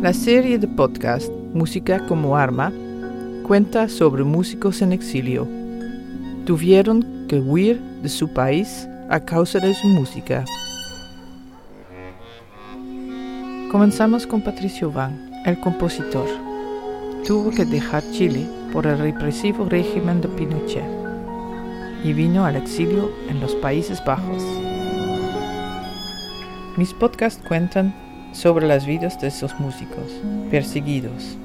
La serie de podcast Música como Arma cuenta sobre músicos en exilio. Tuvieron que huir de su país a causa de su música. Comenzamos con Patricio Van, el compositor. Tuvo que dejar Chile por el represivo régimen de Pinochet y vino al exilio en los Países Bajos. Mis podcasts cuentan sobre las vidas de esos músicos perseguidos.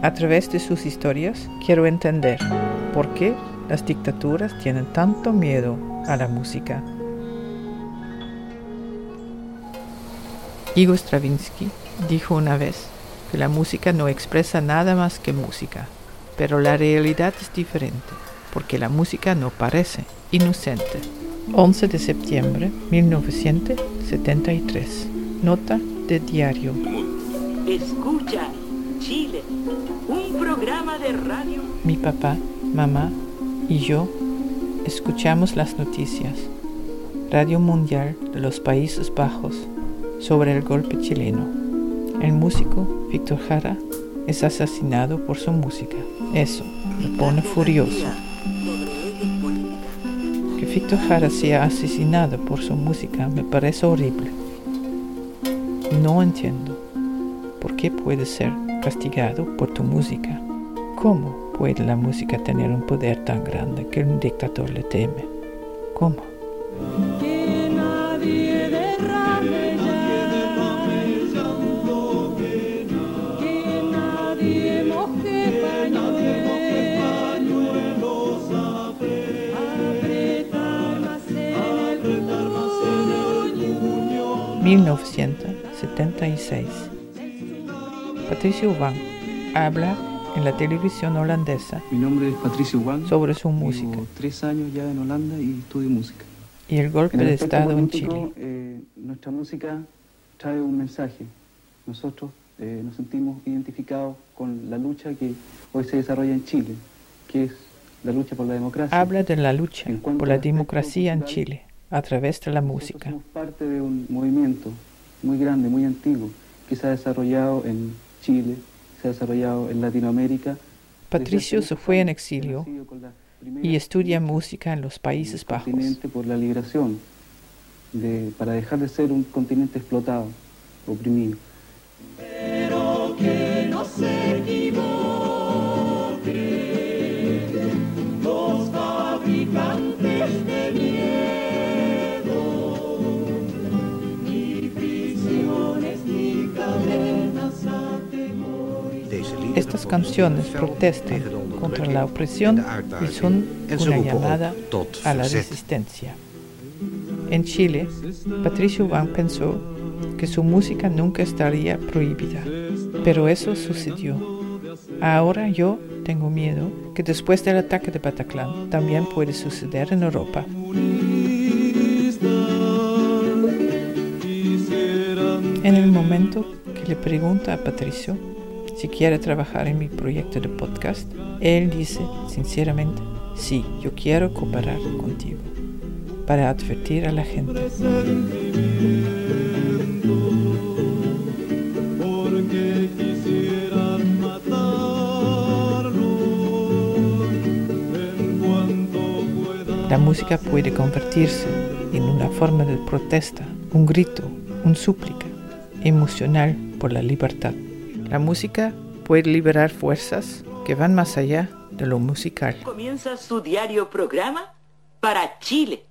A través de sus historias quiero entender por qué las dictaduras tienen tanto miedo a la música. Igor Stravinsky dijo una vez que la música no expresa nada más que música, pero la realidad es diferente, porque la música no parece inocente. 11 de septiembre 1973. Nota de diario. Escucha Chile, un programa de radio. Mi papá, mamá y yo escuchamos las noticias. Radio Mundial de los Países Bajos sobre el golpe chileno. El músico Víctor Jara es asesinado por su música. Eso me pone furioso. Que Víctor Jara sea asesinado por su música me parece horrible. No entiendo por qué puede ser castigado por tu música. ¿Cómo puede la música tener un poder tan grande que un dictador le teme? ¿Cómo? Que nadie derrame llanto, que nadie moje pañuelos, apretar más en el puño. 1976. Patricio Van habla en la televisión holandesa Mi nombre es Patricio Wang. sobre su música Llevo tres años ya en Holanda y estudio música. y el golpe En el de Estado en Chile. eh, nuestra música trae un mensaje. Nosotros eh, nos sentimos identificados con la lucha que hoy se desarrolla en Chile, que es la lucha por la democracia. Habla de la lucha por la democracia en Chile a través de la música. Somos parte de un movimiento muy grande, muy antiguo, que se ha desarrollado en Chile, se ha desarrollado en Latinoamérica. Patricio se fue en exilio y estudia música en los Países Bajos. por la liberación, de, para dejar de ser un continente explotado, oprimido. Estas canciones protestan contra la opresión y son una llamada a la resistencia. En Chile, Patricio Van pensó que su música nunca estaría prohibida, pero eso sucedió. Ahora yo tengo miedo que después del ataque de Bataclan también puede suceder en Europa. En el momento que le pregunta a Patricio si quiere trabajar en mi proyecto de podcast, él dice sinceramente, sí, yo quiero cooperar contigo para advertir a la gente. La música puede convertirse en una forma de protesta, un grito, un súplica emocional por la libertad. La música puede liberar fuerzas que van más allá de lo musical. Comienza su diario programa para Chile.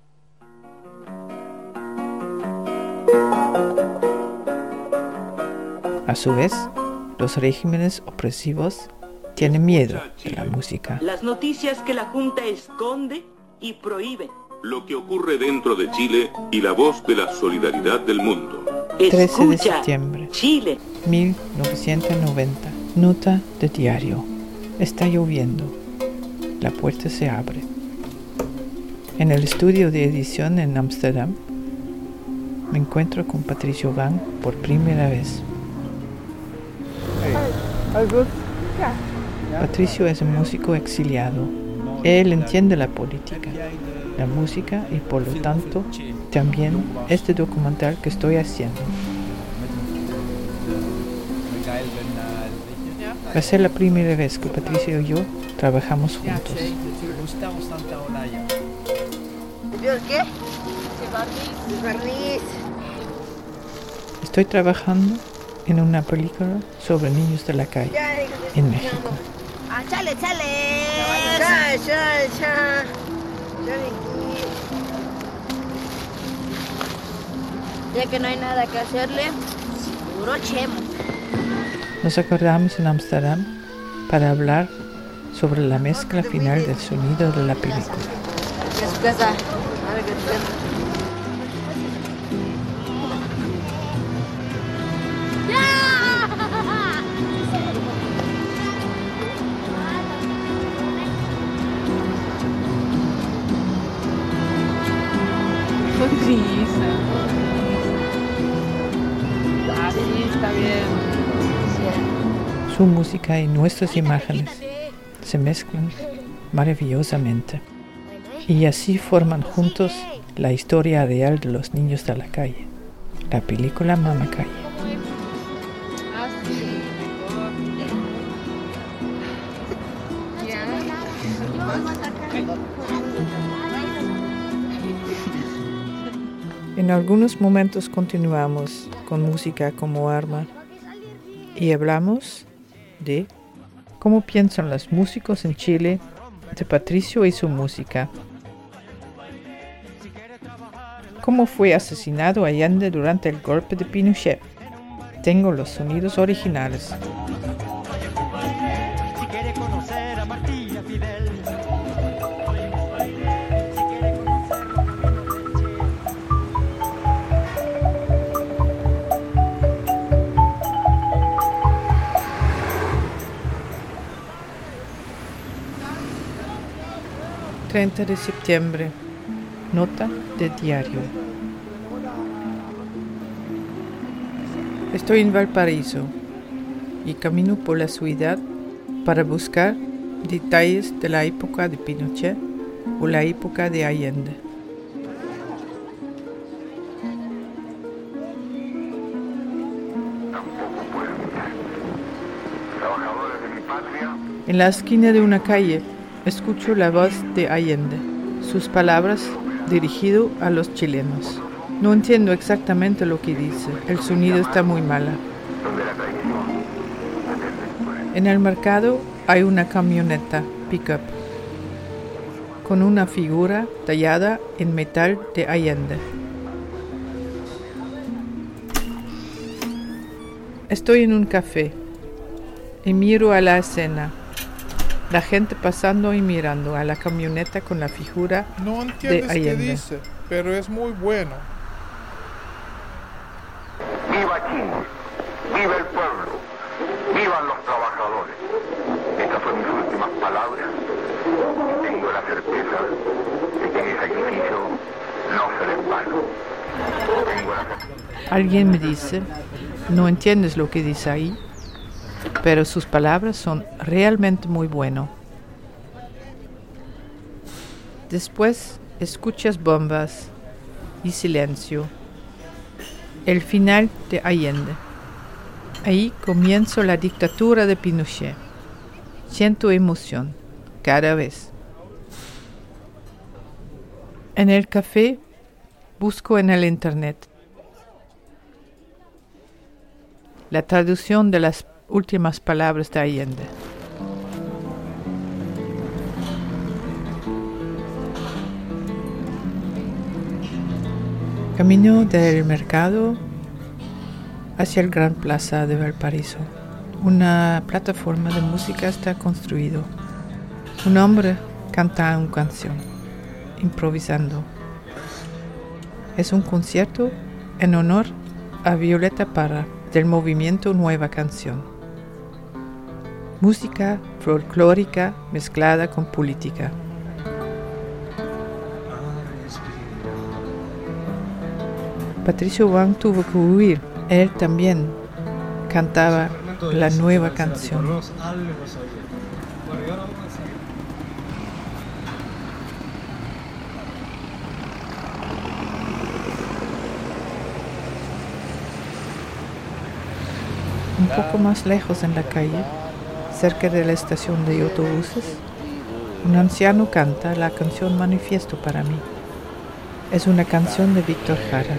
A su vez, los regímenes opresivos tienen miedo de la música. Las noticias que la Junta esconde y prohíbe. lo que ocurre dentro de Chile y la voz de la solidaridad del mundo. 13 de septiembre. Chile. 1990. Nota de diario. Está lloviendo. La puerta se abre. En el estudio de edición en Ámsterdam, me encuentro con Patricio Van por primera vez. Patricio es un músico exiliado. Él entiende la política, la música y por lo tanto también este documental que estoy haciendo. Va a ser la primera vez que Patricia y yo trabajamos juntos. qué? barniz. Estoy trabajando en una película sobre niños de la calle en México. Ah, chale, chale. Chale, chale, chale. Ya que no hay nada que hacerle, seguro chemo. Nos acordamos en Ámsterdam para hablar sobre la mezcla final del sonido de la película. A su casa. Su música y nuestras imágenes se mezclan maravillosamente. Y así forman juntos la historia real de los niños de la calle, la película Mama Calle. En algunos momentos continuamos con música como arma y hablamos de cómo piensan los músicos en Chile de Patricio y su música. Cómo fue asesinado Allende durante el golpe de Pinochet. Tengo los sonidos originales. 30 de septiembre. Nota de diario. Estoy en Valparaíso y camino por la ciudad para buscar detalles de la época de Pinochet o la época de Allende. En la esquina de una calle Escucho la voz de Allende, sus palabras dirigido a los chilenos. No entiendo exactamente lo que dice, el sonido está muy mala. En el mercado hay una camioneta pickup con una figura tallada en metal de Allende. Estoy en un café y miro a la escena. La gente pasando y mirando a la camioneta con la figura no de entiendes Allende. qué dice, pero es muy bueno. Viva Chile, viva el pueblo, vivan los trabajadores. Estas son mis últimas palabras. Tengo la certeza de que mi sacrificio no será en vano. Tengo la certeza. Alguien me dice, no entiendes lo que dice ahí, pero sus palabras son realmente muy buenas. Después escuchas bombas y silencio. El final de Allende. Ahí comienza la dictadura de Pinochet. Siento emoción cada vez. En el café busco en el internet la traducción de las últimas palabras de Allende. Camino del mercado hacia el Gran Plaza de Valparaíso. Una plataforma de música está construido. Un hombre canta una canción, improvisando. Es un concierto en honor a Violeta Parra del movimiento Nueva Canción. Música folclórica mezclada con política. Patricio Wang tuvo que huir. Él también cantaba la nueva canción. Un poco más lejos en la calle cerca de la estación de autobuses, un anciano canta la canción Manifiesto para mí. Es una canción de Víctor Jara.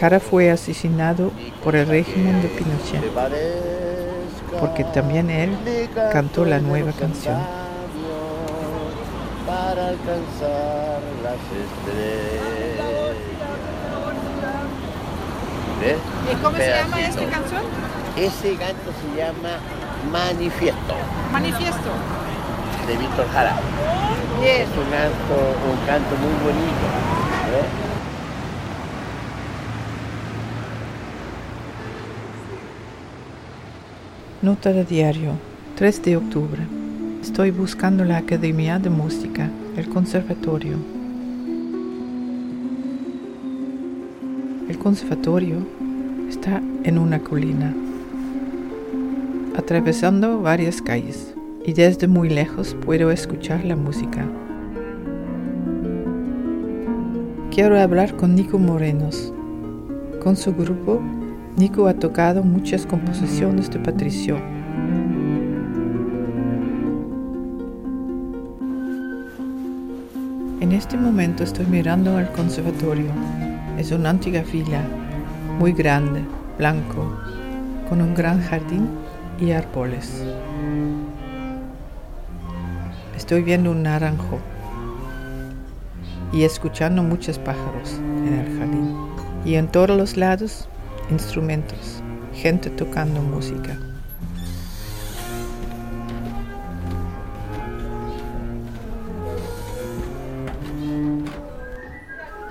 Jara fue asesinado por el régimen de Pinochet, porque también él cantó la nueva canción. Para alcanzar las estrellas. ¿Ves? ¿Y cómo se llama esta canción? Ese canto se llama Manifiesto, Manifiesto. de Víctor Jara. Es un canto, un canto muy bonito. ¿ves? Nota de diario, 3 de octubre. Estoy buscando la Academia de Música, el conservatorio. El conservatorio está en una colina, atravesando varias calles, y desde muy lejos puedo escuchar la música. Quiero hablar con Nico Morenos. Con su grupo, Nico ha tocado muchas composiciones de Patricio. En este momento estoy mirando al conservatorio. Es una antigua villa, muy grande, blanco, con un gran jardín y árboles. Estoy viendo un naranjo y escuchando muchos pájaros en el jardín. Y en todos los lados, instrumentos, gente tocando música.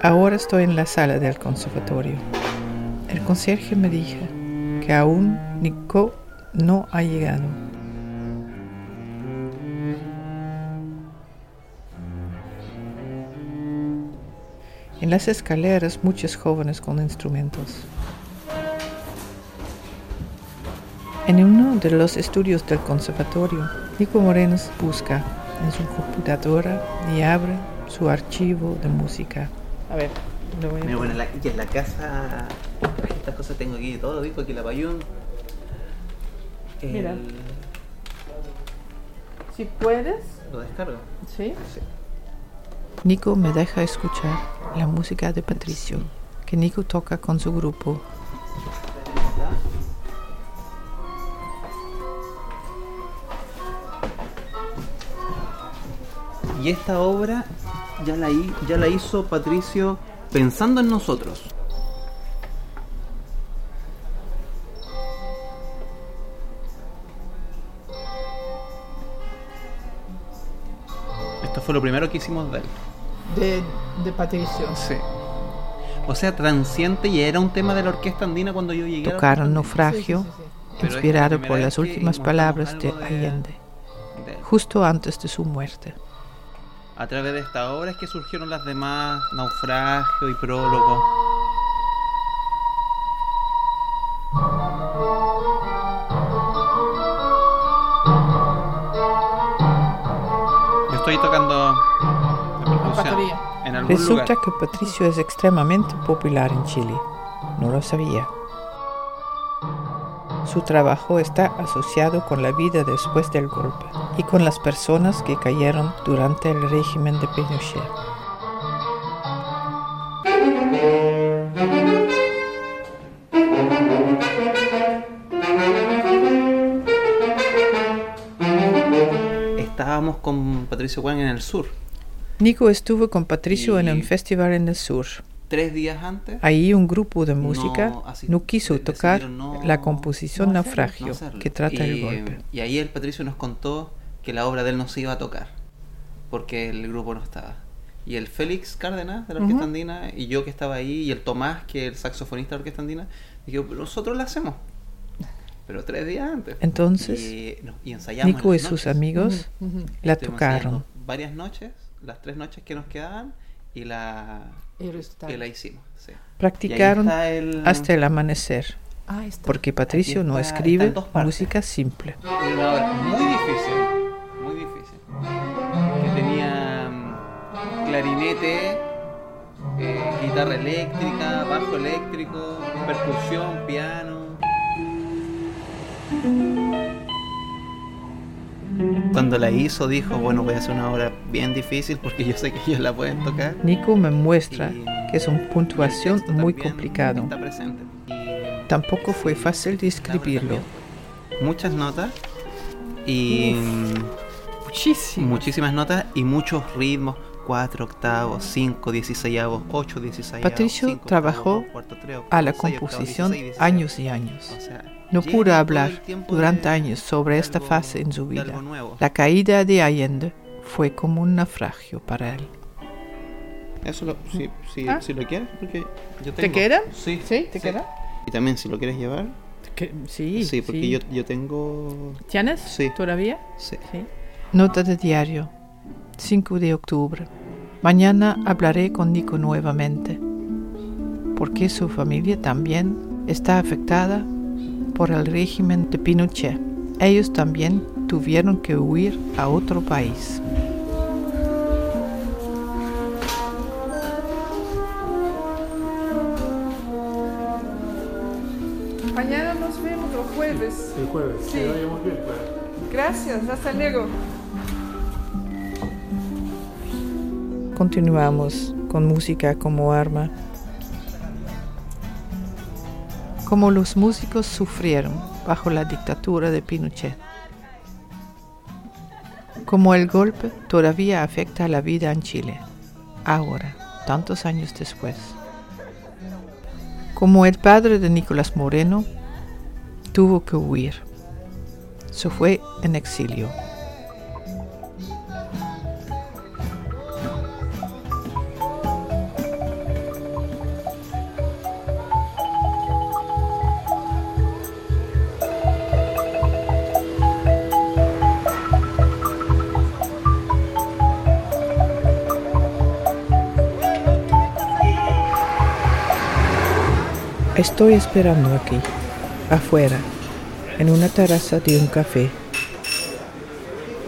Ahora estoy en la sala del conservatorio. El conserje me dijo que aún Nico no ha llegado. En las escaleras muchos jóvenes con instrumentos. En uno de los estudios del conservatorio, Nico Morenos busca en su computadora y abre su archivo de música. A ver, lo voy a Mira, bueno, en la, y en la casa estas cosas, tengo aquí todo, disco aquí la payún. El- Mira. Si puedes. Lo descargo. ¿Sí? Nico me deja escuchar la música de Patricio, que Nico toca con su grupo. Y esta obra ya la, hi- ya la hizo Patricio pensando en nosotros. Fue lo primero que hicimos de él. De, de Patricio. Sí. O sea, Transiente ya era un tema de la orquesta andina cuando yo llegué. Tocaron. Naufragio, Pero es la inspirado por las últimas palabras de algo de- Allende, de- justo antes de su muerte. A través de esta obra es que surgieron las demás, Naufragio y Prólogo. Algún Resulta lugar. que Patricio es extremadamente popular en Chile. No lo sabía. Su trabajo está asociado con la vida después del golpe y con las personas que cayeron durante el régimen de Pinochet. Estábamos con Patricio Juan en el sur. Nico estuvo con Patricio en un festival en el sur. Tres días antes Ahí un grupo de música No, quiso tocar no- la composición no hacerlo, Naufragio que trata y, el golpe. Y ahí el Patricio nos contó que la obra de él no se iba a tocar porque el grupo no estaba. Y el Félix Cárdenas de la Orquesta Ujú. Andina y yo que estaba ahí y el Tomás que es el saxofonista de la Orquesta Andina, dije, nosotros la hacemos. Pero tres días antes. Entonces, y, no, y ensayamos Nico y sus amigos la Estuvimos tocaron. Varias noches, las tres noches que nos quedaban y la, Y la hicimos. sí. Practicaron el- hasta el amanecer, Ah, está. porque Patricio no escribe música simple. Muy difícil, muy difícil. Que tenía mm, clarinete, eh, guitarra eléctrica, bajo eléctrico, percusión, piano. Cuando la hizo dijo, bueno, voy a hacer una obra bien difícil porque yo sé que ellos la pueden tocar. Nico me muestra que es una puntuación muy presente. Tampoco fue fácil de escribirlo. Muchas notas y Muchísimas. muchísimas notas y muchos ritmos. 4 octavos, 5 16avos, 8 16avos. Patricio cinco trabajó octavos, cuarto, tres a la octavos, composición 16, 17. años y años. O sea, No pudo hablar durante años sobre esta algo- fase en su vida. La caída de Allende fue como un naufragio para él. Eso lo, si, si, Ah. si lo quieres, porque yo ¿Te queda? Sí. ¿Sí? ¿Te queda? Y también si lo quieres llevar. Que- sí, Sí, porque sí. Yo, yo tengo. ¿Tienes? Sí. ¿Todavía? Sí. Sí. Nota de diario. 5 de octubre. Mañana hablaré con Nico nuevamente, porque su familia también está afectada por el régimen de Pinochet. Ellos también tuvieron que huir a otro país. Mañana nos vemos el jueves. El jueves. Sí. Que vayamos bien, claro. Gracias, hasta luego. Continuamos con música como arma. Como los músicos sufrieron bajo la dictadura de Pinochet. Como el golpe todavía afecta a la vida en Chile, ahora, tantos años después. Como el padre de Nicolás Moreno tuvo que huir. Se fue en exilio. Estoy esperando aquí, afuera, en una terraza de un café.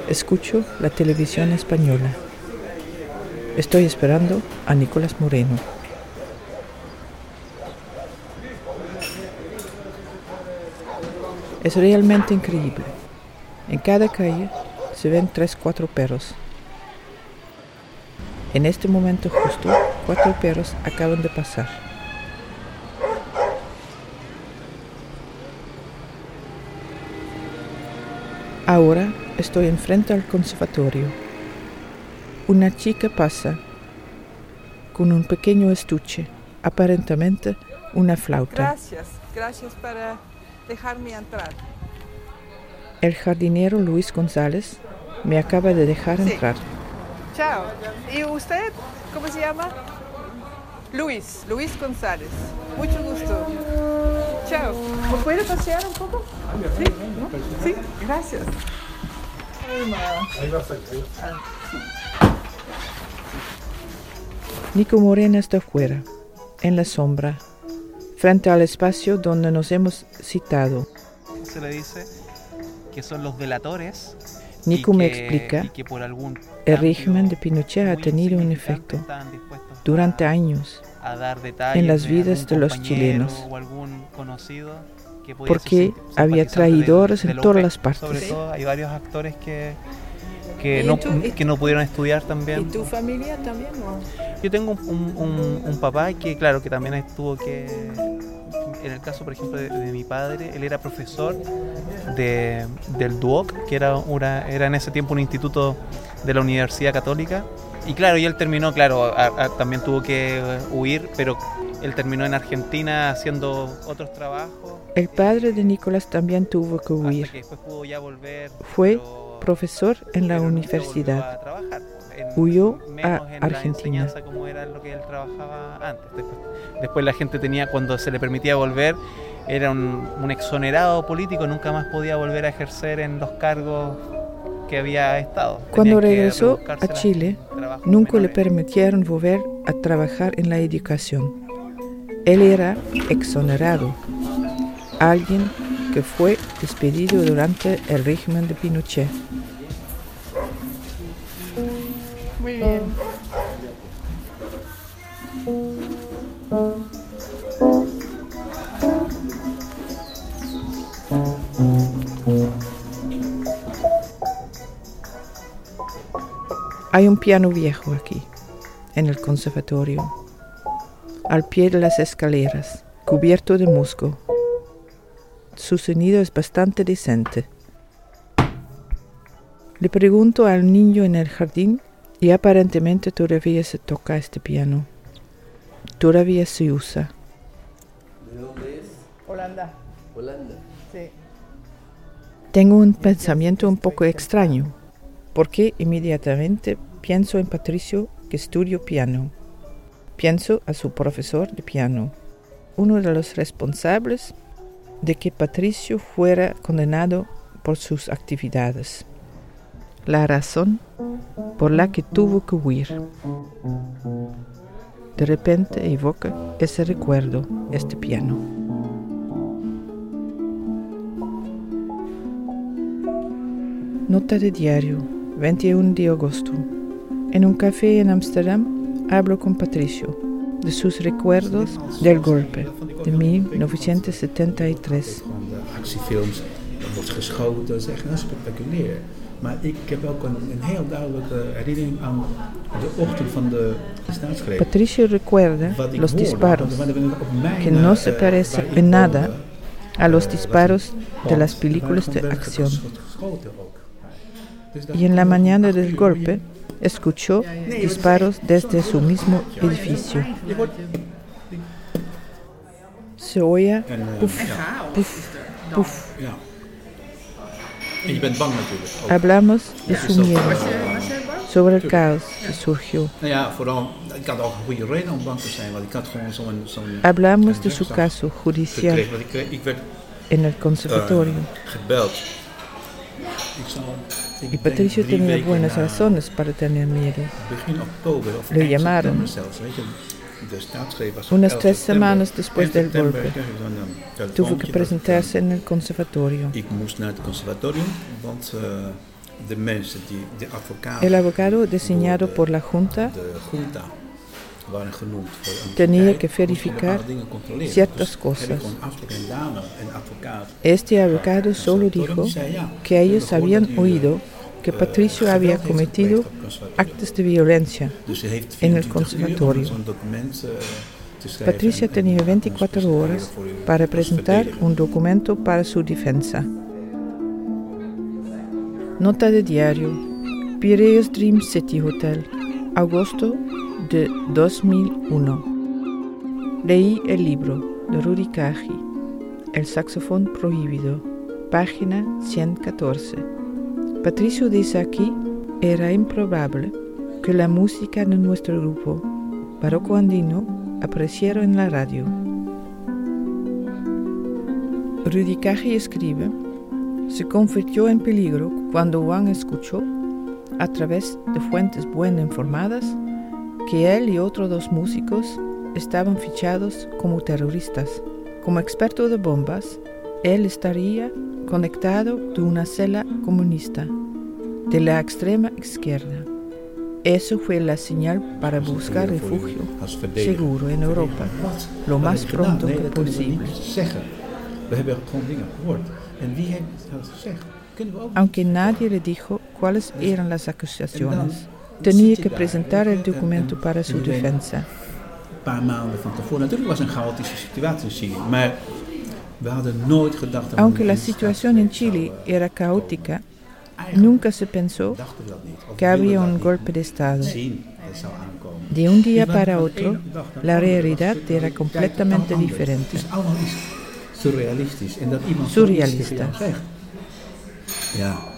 Escucho la televisión española. Estoy esperando a Nicolás Moreno. Es realmente increíble. En cada calle se ven tres, cuatro perros. En este momento justo, cuatro perros acaban de pasar. Ahora estoy enfrente al conservatorio. Una chica pasa con un pequeño estuche, aparentemente una flauta. Gracias, gracias para dejarme entrar. El jardinero Luis González me acaba de dejar Sí. entrar. Chao. ¿Y usted? ¿Cómo se llama? Luis, Luis González. Mucho gusto. Chao. ¿Me puede pasear un poco? Sí, ¿no? Sí, gracias. Ahí va a salir. ahí va a salir. Nico Moreno está fuera, en la sombra, frente al espacio donde nos hemos citado. Se le dice que son los delatores. Nico y me que- explica, y que por algún el régimen de Pinochet ha tenido un efecto durante años a dar detalles en las de vidas de los chilenos. o algún conocido que porque había traidores del- en todas las partes. Sobre todo hay varios actores que que ¿Y no, tú- que no pudieron estudiar también. ¿Y tu familia también? o? Yo tengo un, un- un- un papá que, claro, que también estuvo que. En el caso, por ejemplo, de, de mi padre, él era profesor de, del DUOC, que era, una, era en ese tiempo un instituto de la Universidad Católica. Y claro, y él terminó, claro, a- a- también tuvo que eh, huir, pero él terminó en Argentina haciendo otros trabajos. El padre de Nicolás también tuvo que huir. que después pudo ya volver. Fue profesor en la universidad. en- Huyó menos a en la Argentina. enseñanza como era lo que él trabajaba antes. Después, después la gente tenía, cuando se le permitía volver, era un, un exonerado político, nunca más podía volver a ejercer en los cargos que había estado. Cuando regresó a Chile, nunca le permitieron volver a trabajar en la educación. Él era exonerado, alguien que fue despedido durante el régimen de Pinochet. Hay un piano viejo aquí, en el conservatorio, al pie de las escaleras, cubierto de musgo. Su sonido es bastante decente. Le pregunto al niño en el jardín y aparentemente todavía se toca este piano. Todavía se usa. ¿De dónde es? Holanda. Holanda. Sí. Tengo un pensamiento un poco extraño, porque inmediatamente pienso en Patricio que estudió piano. Pienso a su profesor de piano, uno de los responsables de que Patricio fuera condenado por sus actividades. La razón por la que tuvo que huir. De repente evoca ese recuerdo, este piano. Nota de diario, 21 de agosto. En un café en Ámsterdam hablo con Patricio de sus recuerdos del golpe de 1973. Van de actiefilms, er wordt geschoten, zeg, dat is spectaculair. Maar ik heb ook een, een heel duidelijke herinnering aan de ochtend van de staatsgreep. Patricio recuerda los disparos, que no eh, se waar parecen en nada a los eh, disparos een de las películas de acción. Y en la mañana del golpe escuchó disparos desde su mismo edificio. Se oía En, eh, puf, ja. puf, puf. Ja. En je bent bang natuurlijk. ook. Hablamos de su miedo, sobre el caos que surgió. Hablamos de su caso judicial en el conservatorio. Y Patricio tenía buenas na- razones para tener miedo. Lo llamaron. Unas 11 tres semanas después del golpe, telefoontje tuvo que presentarse eh, en el conservatorio. Eh. El abogado designado por la Junta tenía que verificar ciertas cosas. Este abogado solo dijo que ellos habían oído que Patricio había cometido actos de violencia en el 24 uur om conservatorio. eh. Patricia en- tenía en 24 ons horas para presentar un documento para su defensa. Nota de diario. Piraeus Dream City Hotel, agosto de 2001. Leí el libro de Rudy El saxofón prohibido, página 114. Patricio dice aquí, era improbable que la música de nuestro grupo, Barroco Andino, apareciera en la radio. Rudy Kaji escribe, se convirtió en peligro cuando Juan escuchó, a través de fuentes bien informadas, que él y otros dos músicos estaban fichados como terroristas. Como experto de bombas, él estaría conectado de una cela comunista de la extrema izquierda. Eso fue la señal para buscar refugio seguro en Europa, lo más pronto que posible. Aunque nadie le dijo cuáles eran las acusaciones, tenía que presentar el documento para su defensa. Aunque la situación en Chile era caótica, nunca se pensó que dat un golpe de Estado. De un día para otro, la realidad era completamente diferente. Surrealista.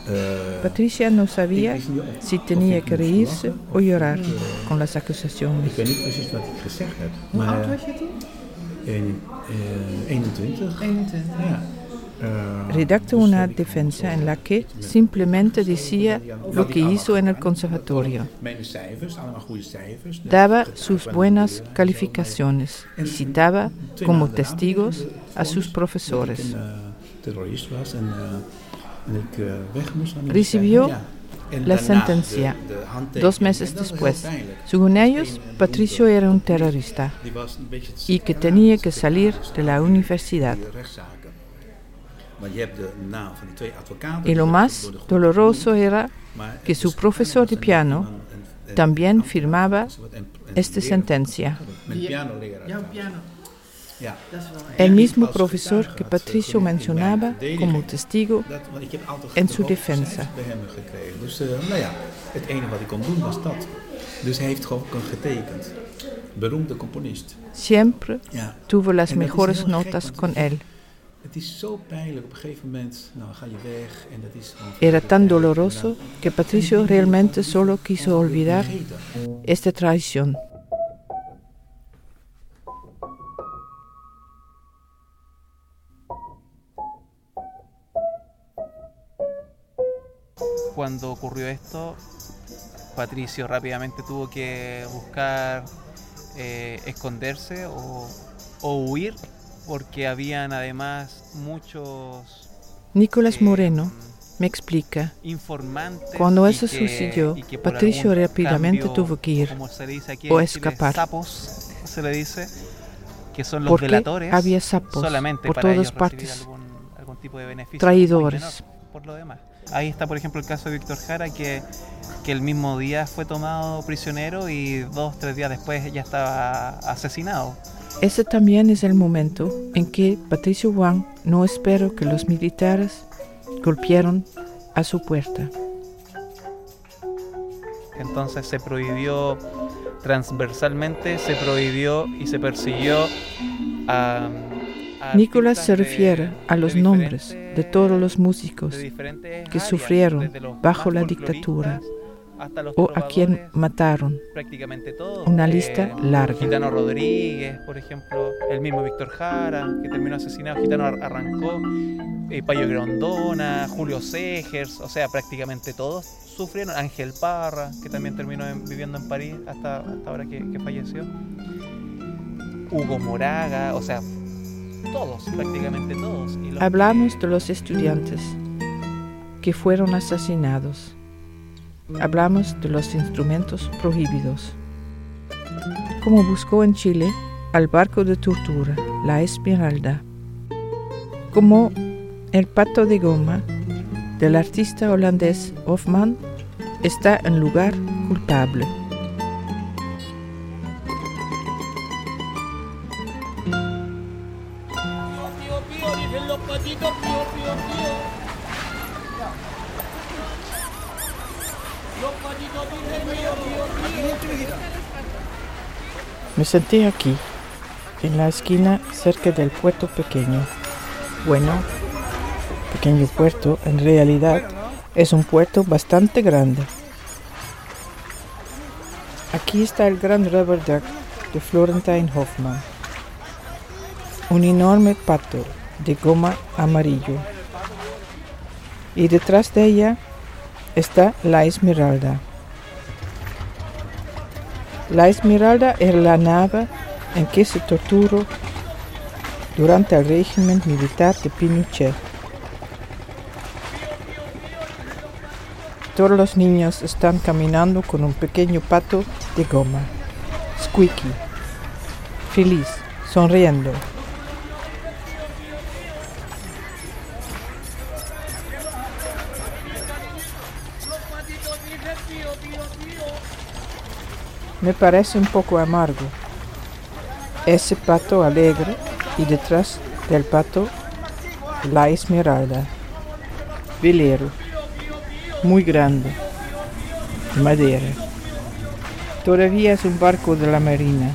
Eh, Patricia no sabía si tenía que reírse o llorar eh, con las acusaciones. Maar, oud was je toen? een- eh, 21. 21. Ja. Eh, Redactó una defensa en la que simplemente decía lo que hizo en el conservatorio. Daba sus buenas calificaciones y citaba como testigos a sus profesores. Recibió la sentencia dos meses después. Según ellos, Patricio era un terrorista y que tenía que salir de la universidad. Y lo más doloroso era que su profesor de piano también firmaba esta sentencia. El mismo profesor que Patricio mencionaba como testigo en su defensa. Dus nou ja, het enige wat hij kon doen was dat. Dus hij heeft gewoon getekend. Beroemde componist. Siempre tuvo las mejores notas con él. Era tan doloroso que Patricio realmente solo quiso olvidar esta traición. Cuando ocurrió esto, Patricio rápidamente tuvo que buscar eh, esconderse o, o, huir porque habían además muchos... Nicolás eh, Moreno me explica, cuando eso que, sucedió, Patricio rápidamente cambio, tuvo que ir o escapar. Chile, sapos, se le dice, que son los porque delatores, había sapos solamente por para todas partes, algún, algún tipo de traidores. Por lo demás. Ahí está, por ejemplo, el caso de Víctor Jara, que, que el mismo día fue tomado prisionero y dos, tres días después ya estaba asesinado. Ese también es el momento en que Patricio Wang no esperó que los militares golpearon a su puerta. Entonces se prohibió transversalmente, se prohibió y se persiguió a... Nicolás se refiere a los nombres de todos los músicos que sufrieron bajo la dictadura o a quien mataron. Prácticamente todos. Una lista larga. Gitano Rodríguez, por ejemplo, el mismo Víctor Jara, que terminó asesinado, Gitano arrancó, eh, Payo Grondona, Julio Segers, o sea, prácticamente todos sufrieron. Ángel Parra, que también terminó en, viviendo en París hasta, hasta ahora que, que falleció. Hugo Moraga, o sea, todos, prácticamente todos. Y los Hablamos de los estudiantes que fueron asesinados. Hablamos de los instrumentos prohibidos. Como buscó en Chile al barco de tortura, la Esmeralda. Como el pato de goma del artista holandés Hofman está en lugar culpable. Me senté aquí, en la esquina cerca del puerto pequeño. Bueno, pequeño puerto, en realidad es un puerto bastante grande. Aquí está el gran rubber duck de Florentine Hoffman. Un enorme pato de goma amarillo. Y detrás de ella está la Esmeralda. La Esmeralda era la nave en que se torturó durante el régimen militar de Pinochet. Todos los niños están caminando con un pequeño pato de goma, Squeaky, feliz, sonriendo. Me parece un poco amargo. Ese pato alegre y detrás del pato la esmeralda. Velero. Muy grande. Madera. Todavía es un barco de la marina.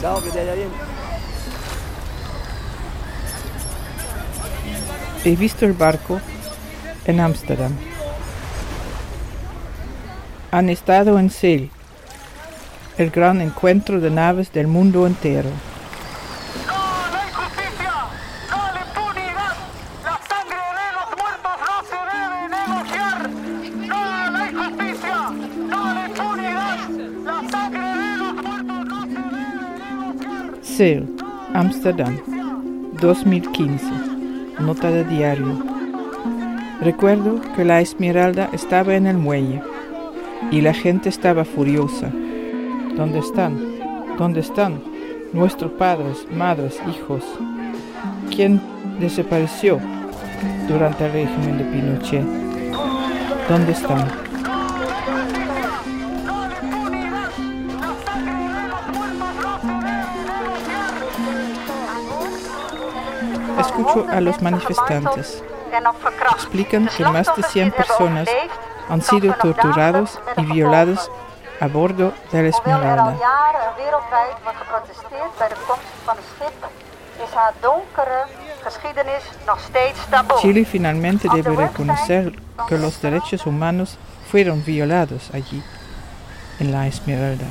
Chao, que te vaya bien. He visto el barco en Ámsterdam. Han estado en Sail, el gran encuentro de naves del mundo entero. Sail, Ámsterdam, 2015. Nota de diario. Recuerdo que la Esmeralda estaba en el muelle y la gente estaba furiosa. ¿Dónde están? ¿Dónde están? Nuestros padres, madres, hijos. ¿Quién desapareció durante el régimen de Pinochet. ¿Dónde están? A los manifestantes. Explican que más de 100 personas han sido torturados y violados a bordo de la Esmeralda. Chile finalmente debe reconocer que los derechos humanos fueron violados allí, en la Esmeralda.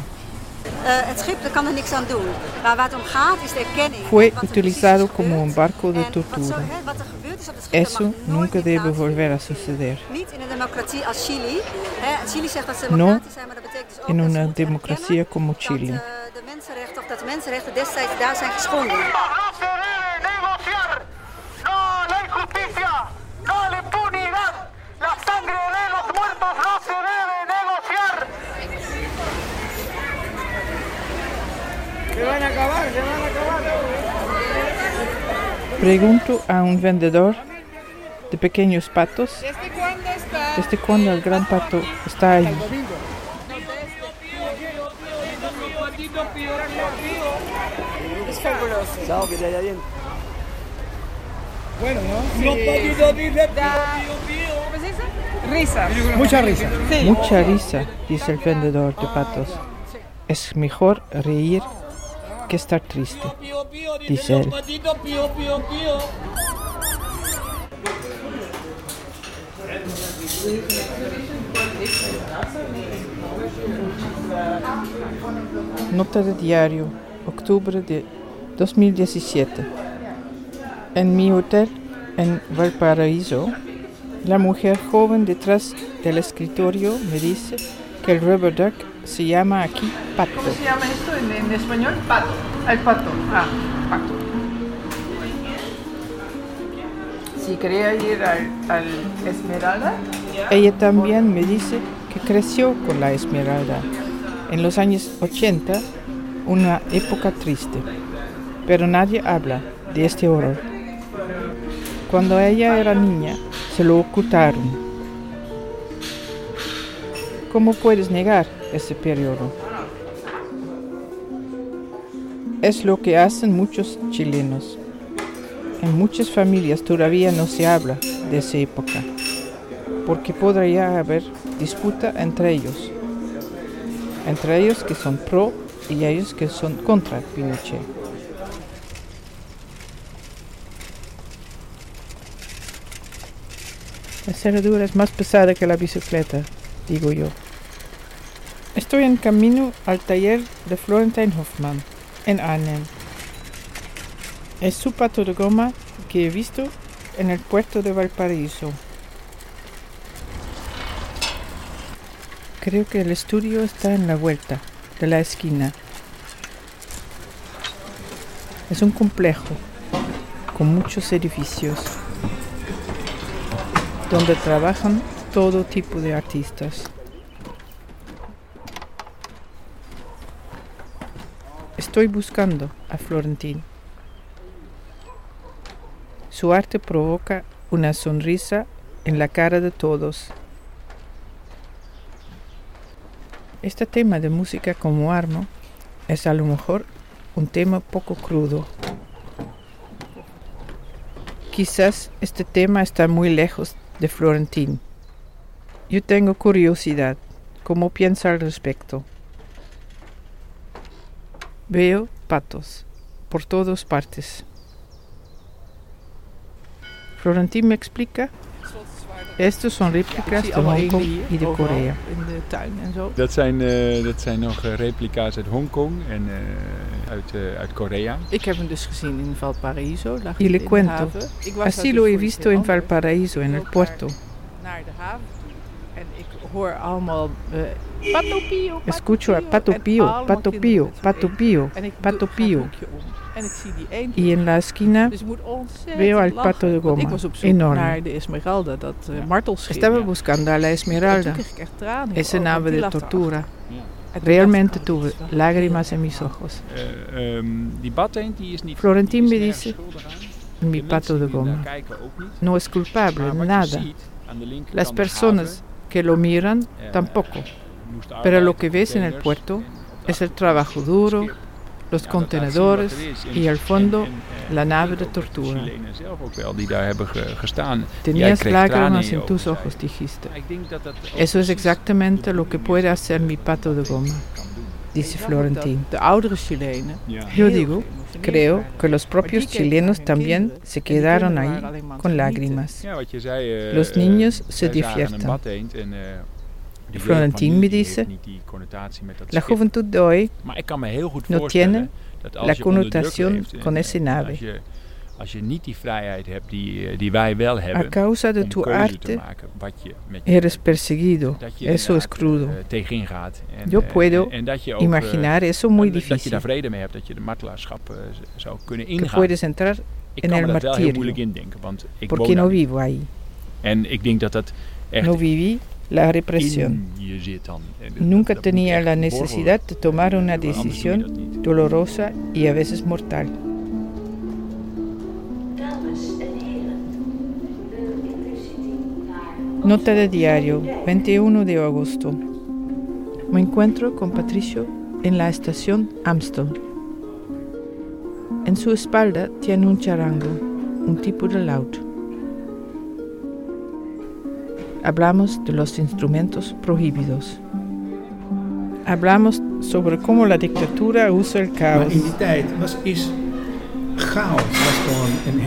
Eh, het schip kan er niks aan doen. Maar waar het om gaat is de erkenning. Fue utilizado como un barco de tortura. Eso nunca debe volver a suceder. Niet in een democratie als Chili. Chili zegt dat ze democratisch zijn, maar dat betekent dus ook in una democracia como Chili. Dat, de eh, mensenrechten, of dat de mensenrechten destijds daar zijn geschonden. Pregunto a un vendedor de pequeños patos ¿Desde cuándo está? desde cuándo el gran pato está ahí. Es fabuloso. Chao, que te vaya bien. Bueno, ¿no? Risa. Mucha risa. Mucha risa, dice el vendedor de patos. Es mejor reír que estar triste, dice él. Nota de diario, octubre de 2017. En mi hotel en Valparaíso, la mujer joven detrás del escritorio me dice que el rubber duck se llama aquí pato. ¿Cómo se llama esto en, en español? Pato. El pato. Ah, pato. Si quería ir al, al Esmeralda, Ella también me dice que creció con la Esmeralda. En los años 80, una época triste, pero nadie habla de este horror. Cuando ella era niña, se lo ocultaron. ¿Cómo puedes negar ese periodo? Es lo que hacen muchos chilenos. En muchas familias todavía no se habla de esa época, porque podría haber disputa entre ellos, entre ellos que son pro y ellos que son contra Pinochet. La cerradura es más pesada que la bicicleta, digo yo. Estoy en camino al taller de Florentine Hoffman, en Arnhem. Es su pato de goma que he visto en el puerto de Valparaíso. Creo que el estudio está en la vuelta de la esquina. Es un complejo con muchos edificios donde trabajan todo tipo de artistas. Estoy buscando a Florentín. Su arte provoca una sonrisa en la cara de todos. Este tema de música como arma es a lo mejor un tema poco crudo. Quizás este tema está muy lejos de Florentín. Yo tengo curiosidad. ¿Cómo piensa al respecto? Veo patos por todas partes. Florentín me explica. Estos son réplicas de Hong Kong y de Corea. in de tuin en zo. Dat zijn, eh, dat zijn nog eh, replica's uit Hongkong en eh, uit, uit Korea. Ik heb hem dus gezien in Valparaiso. lag Y in le de cuento. Así lo he visto en. Valparaíso, en el puerto. Naar de haven Escucho a pio, Pato allemaal Pato z'n Pato ik Pato één. Y en la esquina veo al pato de goma. Enorme. uh, martelschip. Estaba buscando a la Esmeralda, want nave de tortura. Realmente oh, tuve lágrimas en mis ojos. Eh, ehm, Florentín me dice mi pato de goma. No es culpable, nada. Las personas que lo miran tampoco. Pero lo que ves en el puerto es el trabajo duro, los contenedores y al fondo la nave de tortura. Tenías lágrimas en tus ojos, dijiste. Eso es exactamente lo que puede hacer mi pato de goma, dice Florentín. Yo digo, creo que los propios chilenos también se quedaron ahí con lágrimas. Los niños se divierten. Florentín me dice, la juventud de hoy no tiene la connotación con ese nave. A causa de tu arte eres perseguido. Eso es crudo. Yo puedo imaginar eso muy difícil. Que puedes entrar en el martirio. Porque no vivo ahí. No viví la represión. Nunca tenía la necesidad de tomar una decisión dolorosa y a veces mortal. Nota de diario, 21 de agosto. Me encuentro con Patricio en la estación Amstel. En su espalda tiene un charango, un tipo de laúd. Hablamos de los instrumentos prohibidos. Hablamos sobre cómo la dictadura usa el caos. Maar in die tijd was, is chaos was gewoon een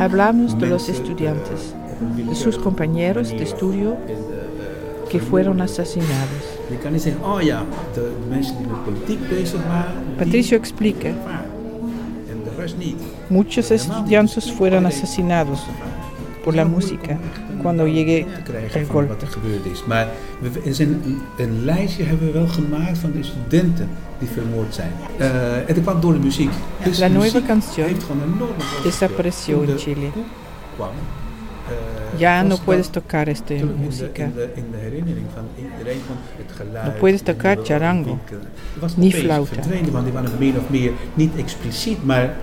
Hablamos de los estudiantes, de sus compañeros de estudio que fueron asesinados. Patricio explica. Muchos estudiantes fueron asesinados por la música cuando llegue el golpe. Wat er gebeurd is. Maar we, er zijn een, een, lijstje hebben we wel gemaakt van de studenten die vermoord zijn. Uh, en dat kwam door de muziek. Dus la nueva canción heeft gewoon enorme desapareció en Chile. Kwam, uh, Ya no puedes tocar esta in música. in, de, in de herinnering van iedereen van het geluid. No puedes tocar charango, ni flauta. verdwenen, want die waren min of meer niet expliciet, maar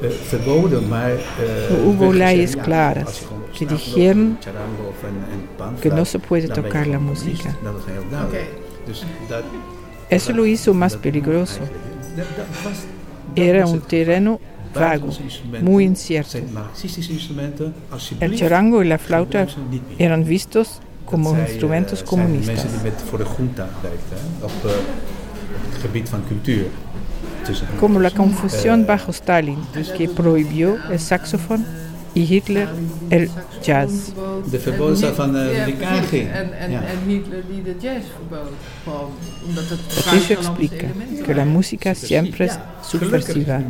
uh, verboden, maar... Uh, hubo leyes ja, claras que dijeron que no se puede tocar la música. Eso lo hizo más peligroso. Era un terreno vago, muy incierto. El charango y la flauta eran vistos como eh, instrumentos comunistas. uh, cultuur. Tussen Como la confusión Eh, bajo Stalin, que prohibió el saxofón y Hitler el jazz. de verboden van uh, de KG. En, en, Ja. en Hitler die de jazz verbood. Gewoon omdat het Patricio buitenlandse explica que la música siempre es subversiva.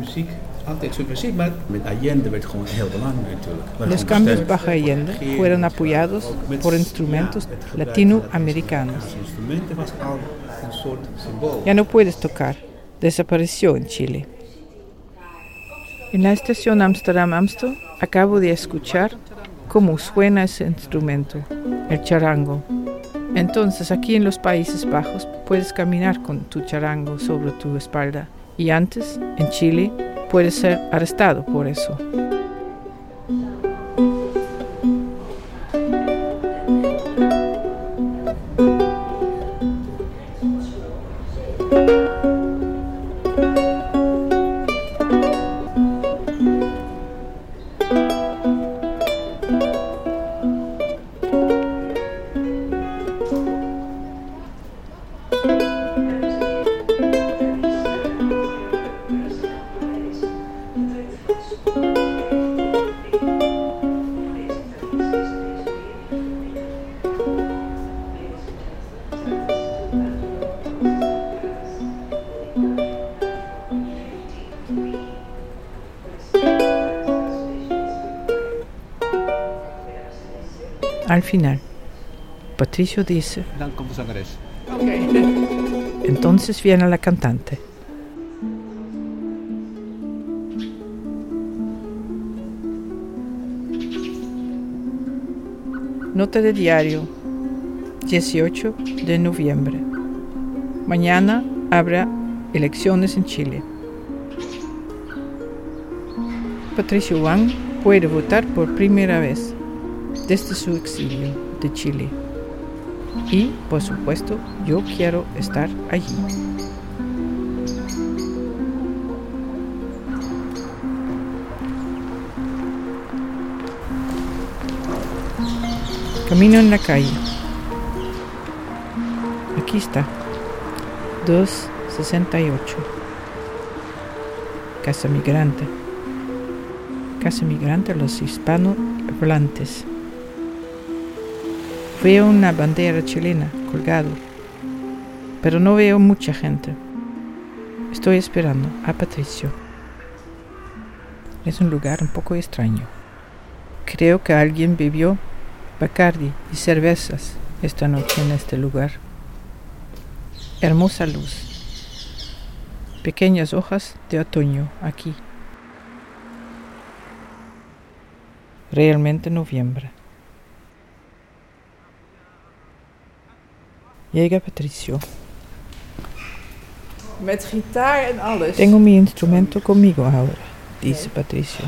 Los cambios bajo Allende fueron apoyados por instrumentos latinoamericanos. Ya no puedes tocar. Desapareció en Chile. En la estación Amsterdam-Amstel acabo de escuchar cómo suena ese instrumento, el charango. Entonces aquí en los Países Bajos puedes caminar con tu charango sobre tu espalda y antes, en Chile, puedes ser arrestado por eso. Al final, Patricio dice, entonces viene la cantante. Nota de diario, 18 de noviembre. Mañana habrá elecciones en Chile. Patricio Wang puede votar por primera vez desde su exilio de Chile. Y, por supuesto, yo quiero estar allí. Camino en la calle. Aquí está. 268. Casa migrante. Casa migrante los hispanohablantes. Veo una bandera chilena colgado, pero no veo mucha gente. Estoy esperando a Patricio. Es un lugar un poco extraño. Creo que alguien bebió Bacardi y cervezas esta noche en este lugar. Hermosa luz. Pequeñas hojas de otoño aquí. Realmente noviembre. Llega Patricio. Met gitaar en alles. Tengo mi instrumento conmigo ahora, dice Patricio.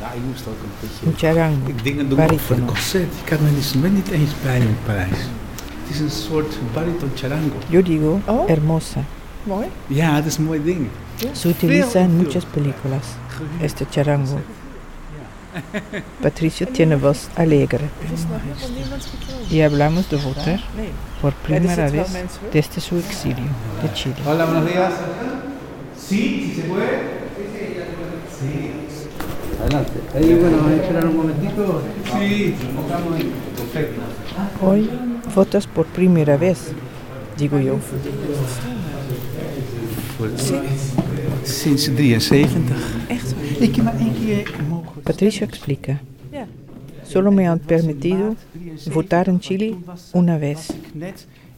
Ja, ik moest ook een beetje... Un charango, Ik dingen doen ook voor de barítono. concert. Ik had mijn instrument niet eens bij me in Parijs. Het is een soort bariton charango. Yo digo hermosa. Mooi. Ja, het is een mooi ding. Se utiliza en muchas películas, este charango. Patricio tiene voz alegre. Y hablamos de votar por er primera vez desde su exilio de Chile. Hola, buenos días. Sí, si se puede. Sí. Adelante. Ahí, bueno, vamos a esperar un momentito. Sí, estamos ahí. Perfecto. Hoy votas por primera vez, digo yo. Sí. Sinds 73. Echt? Patricio explica. Solo me han permitido votar en Chile una vez,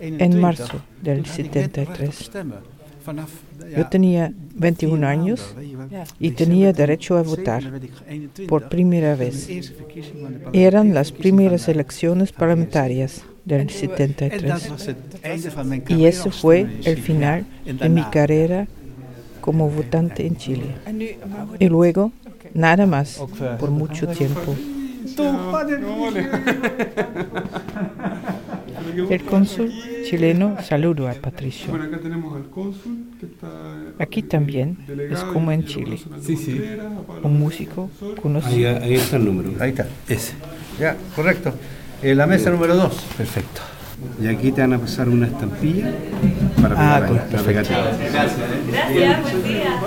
en marzo del 73. Yo tenía 21 años y tenía derecho a votar por primera vez. Eran las primeras elecciones parlamentarias del 73. Y eso fue el final de mi carrera como votante en Chile. Y luego, nada más, por mucho tiempo. El cónsul chileno saludo a Patricio. Bueno, acá tenemos al cónsul que está Aquí también es como en Chile. Sí, sí. Un músico Ahí, conocido. ahí está el número. Ahí está. Ese. Ya, correcto. Eh, la mesa número 2. Perfecto. Y aquí te van a pasar una estampilla para Ah, pegar la pegatina. Gracias, buen día.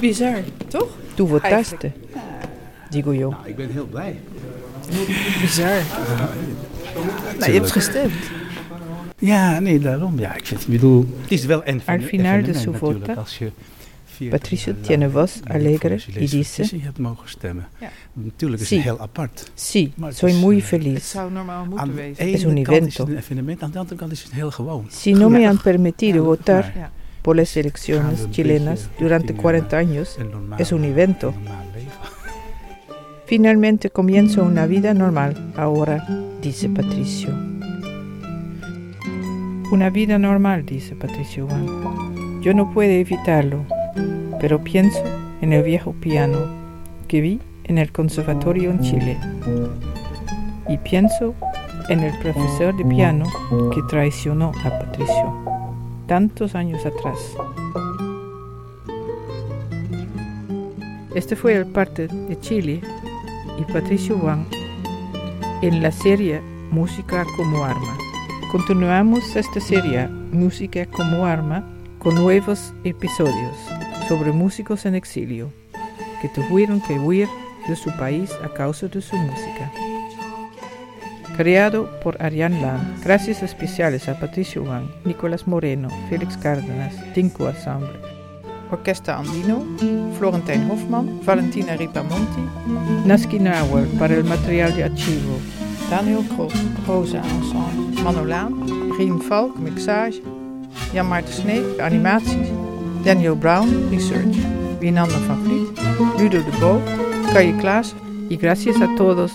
Bizar, toch? Tú votaste, digo yo. Nou, ik ben heel blij. Bizar. Nou, je hebt gestemd. Ja, nee, daarom. Ja, ik vind, ik bedoel, het is wel een Al final de su als je Patricio tiene voz alegre y dice: Sí. Sí, soy muy eh, feliz. Es un evento. Si no me han permitido votar por las elecciones chilenas durante richting, 40 eh, años, es un evento. Finalmente comienzo una vida normal ahora, dice Patricio. Una vida normal, dice Patricio Wang. Yo no puedo evitarlo, pero pienso en el viejo piano que vi en el conservatorio en Chile. Y pienso en el profesor de piano que traicionó a Patricio tantos años atrás. Este fue el parte de Chile y Patricio Wang en la serie Música como Arma. Continuamos esta serie Música como Arma con nuevos episodios sobre músicos en exilio que tuvieron que huir de su país a causa de su música. Creado por Ariane Lam. Gracias especiales a Patricio Wang, Nicolás Moreno, Félix Cárdenas, Tinko Ensemble. Orquesta Andino, Florentijn Hofman, Valentina Ripamonti, Naski Nauer para el material de archivo, Daniel Krop, Rosa Ensemble, Manolaan, Rien Valk, mixage, Jan Maarten Snee, animaties, Daniel Brown, research, Winanda van Vliet, Ludo de Bo, Calle Klaas y gracias a todos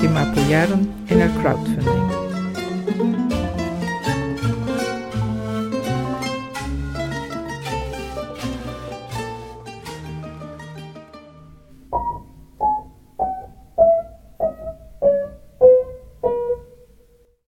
que me apoyaron en el crowdfunding.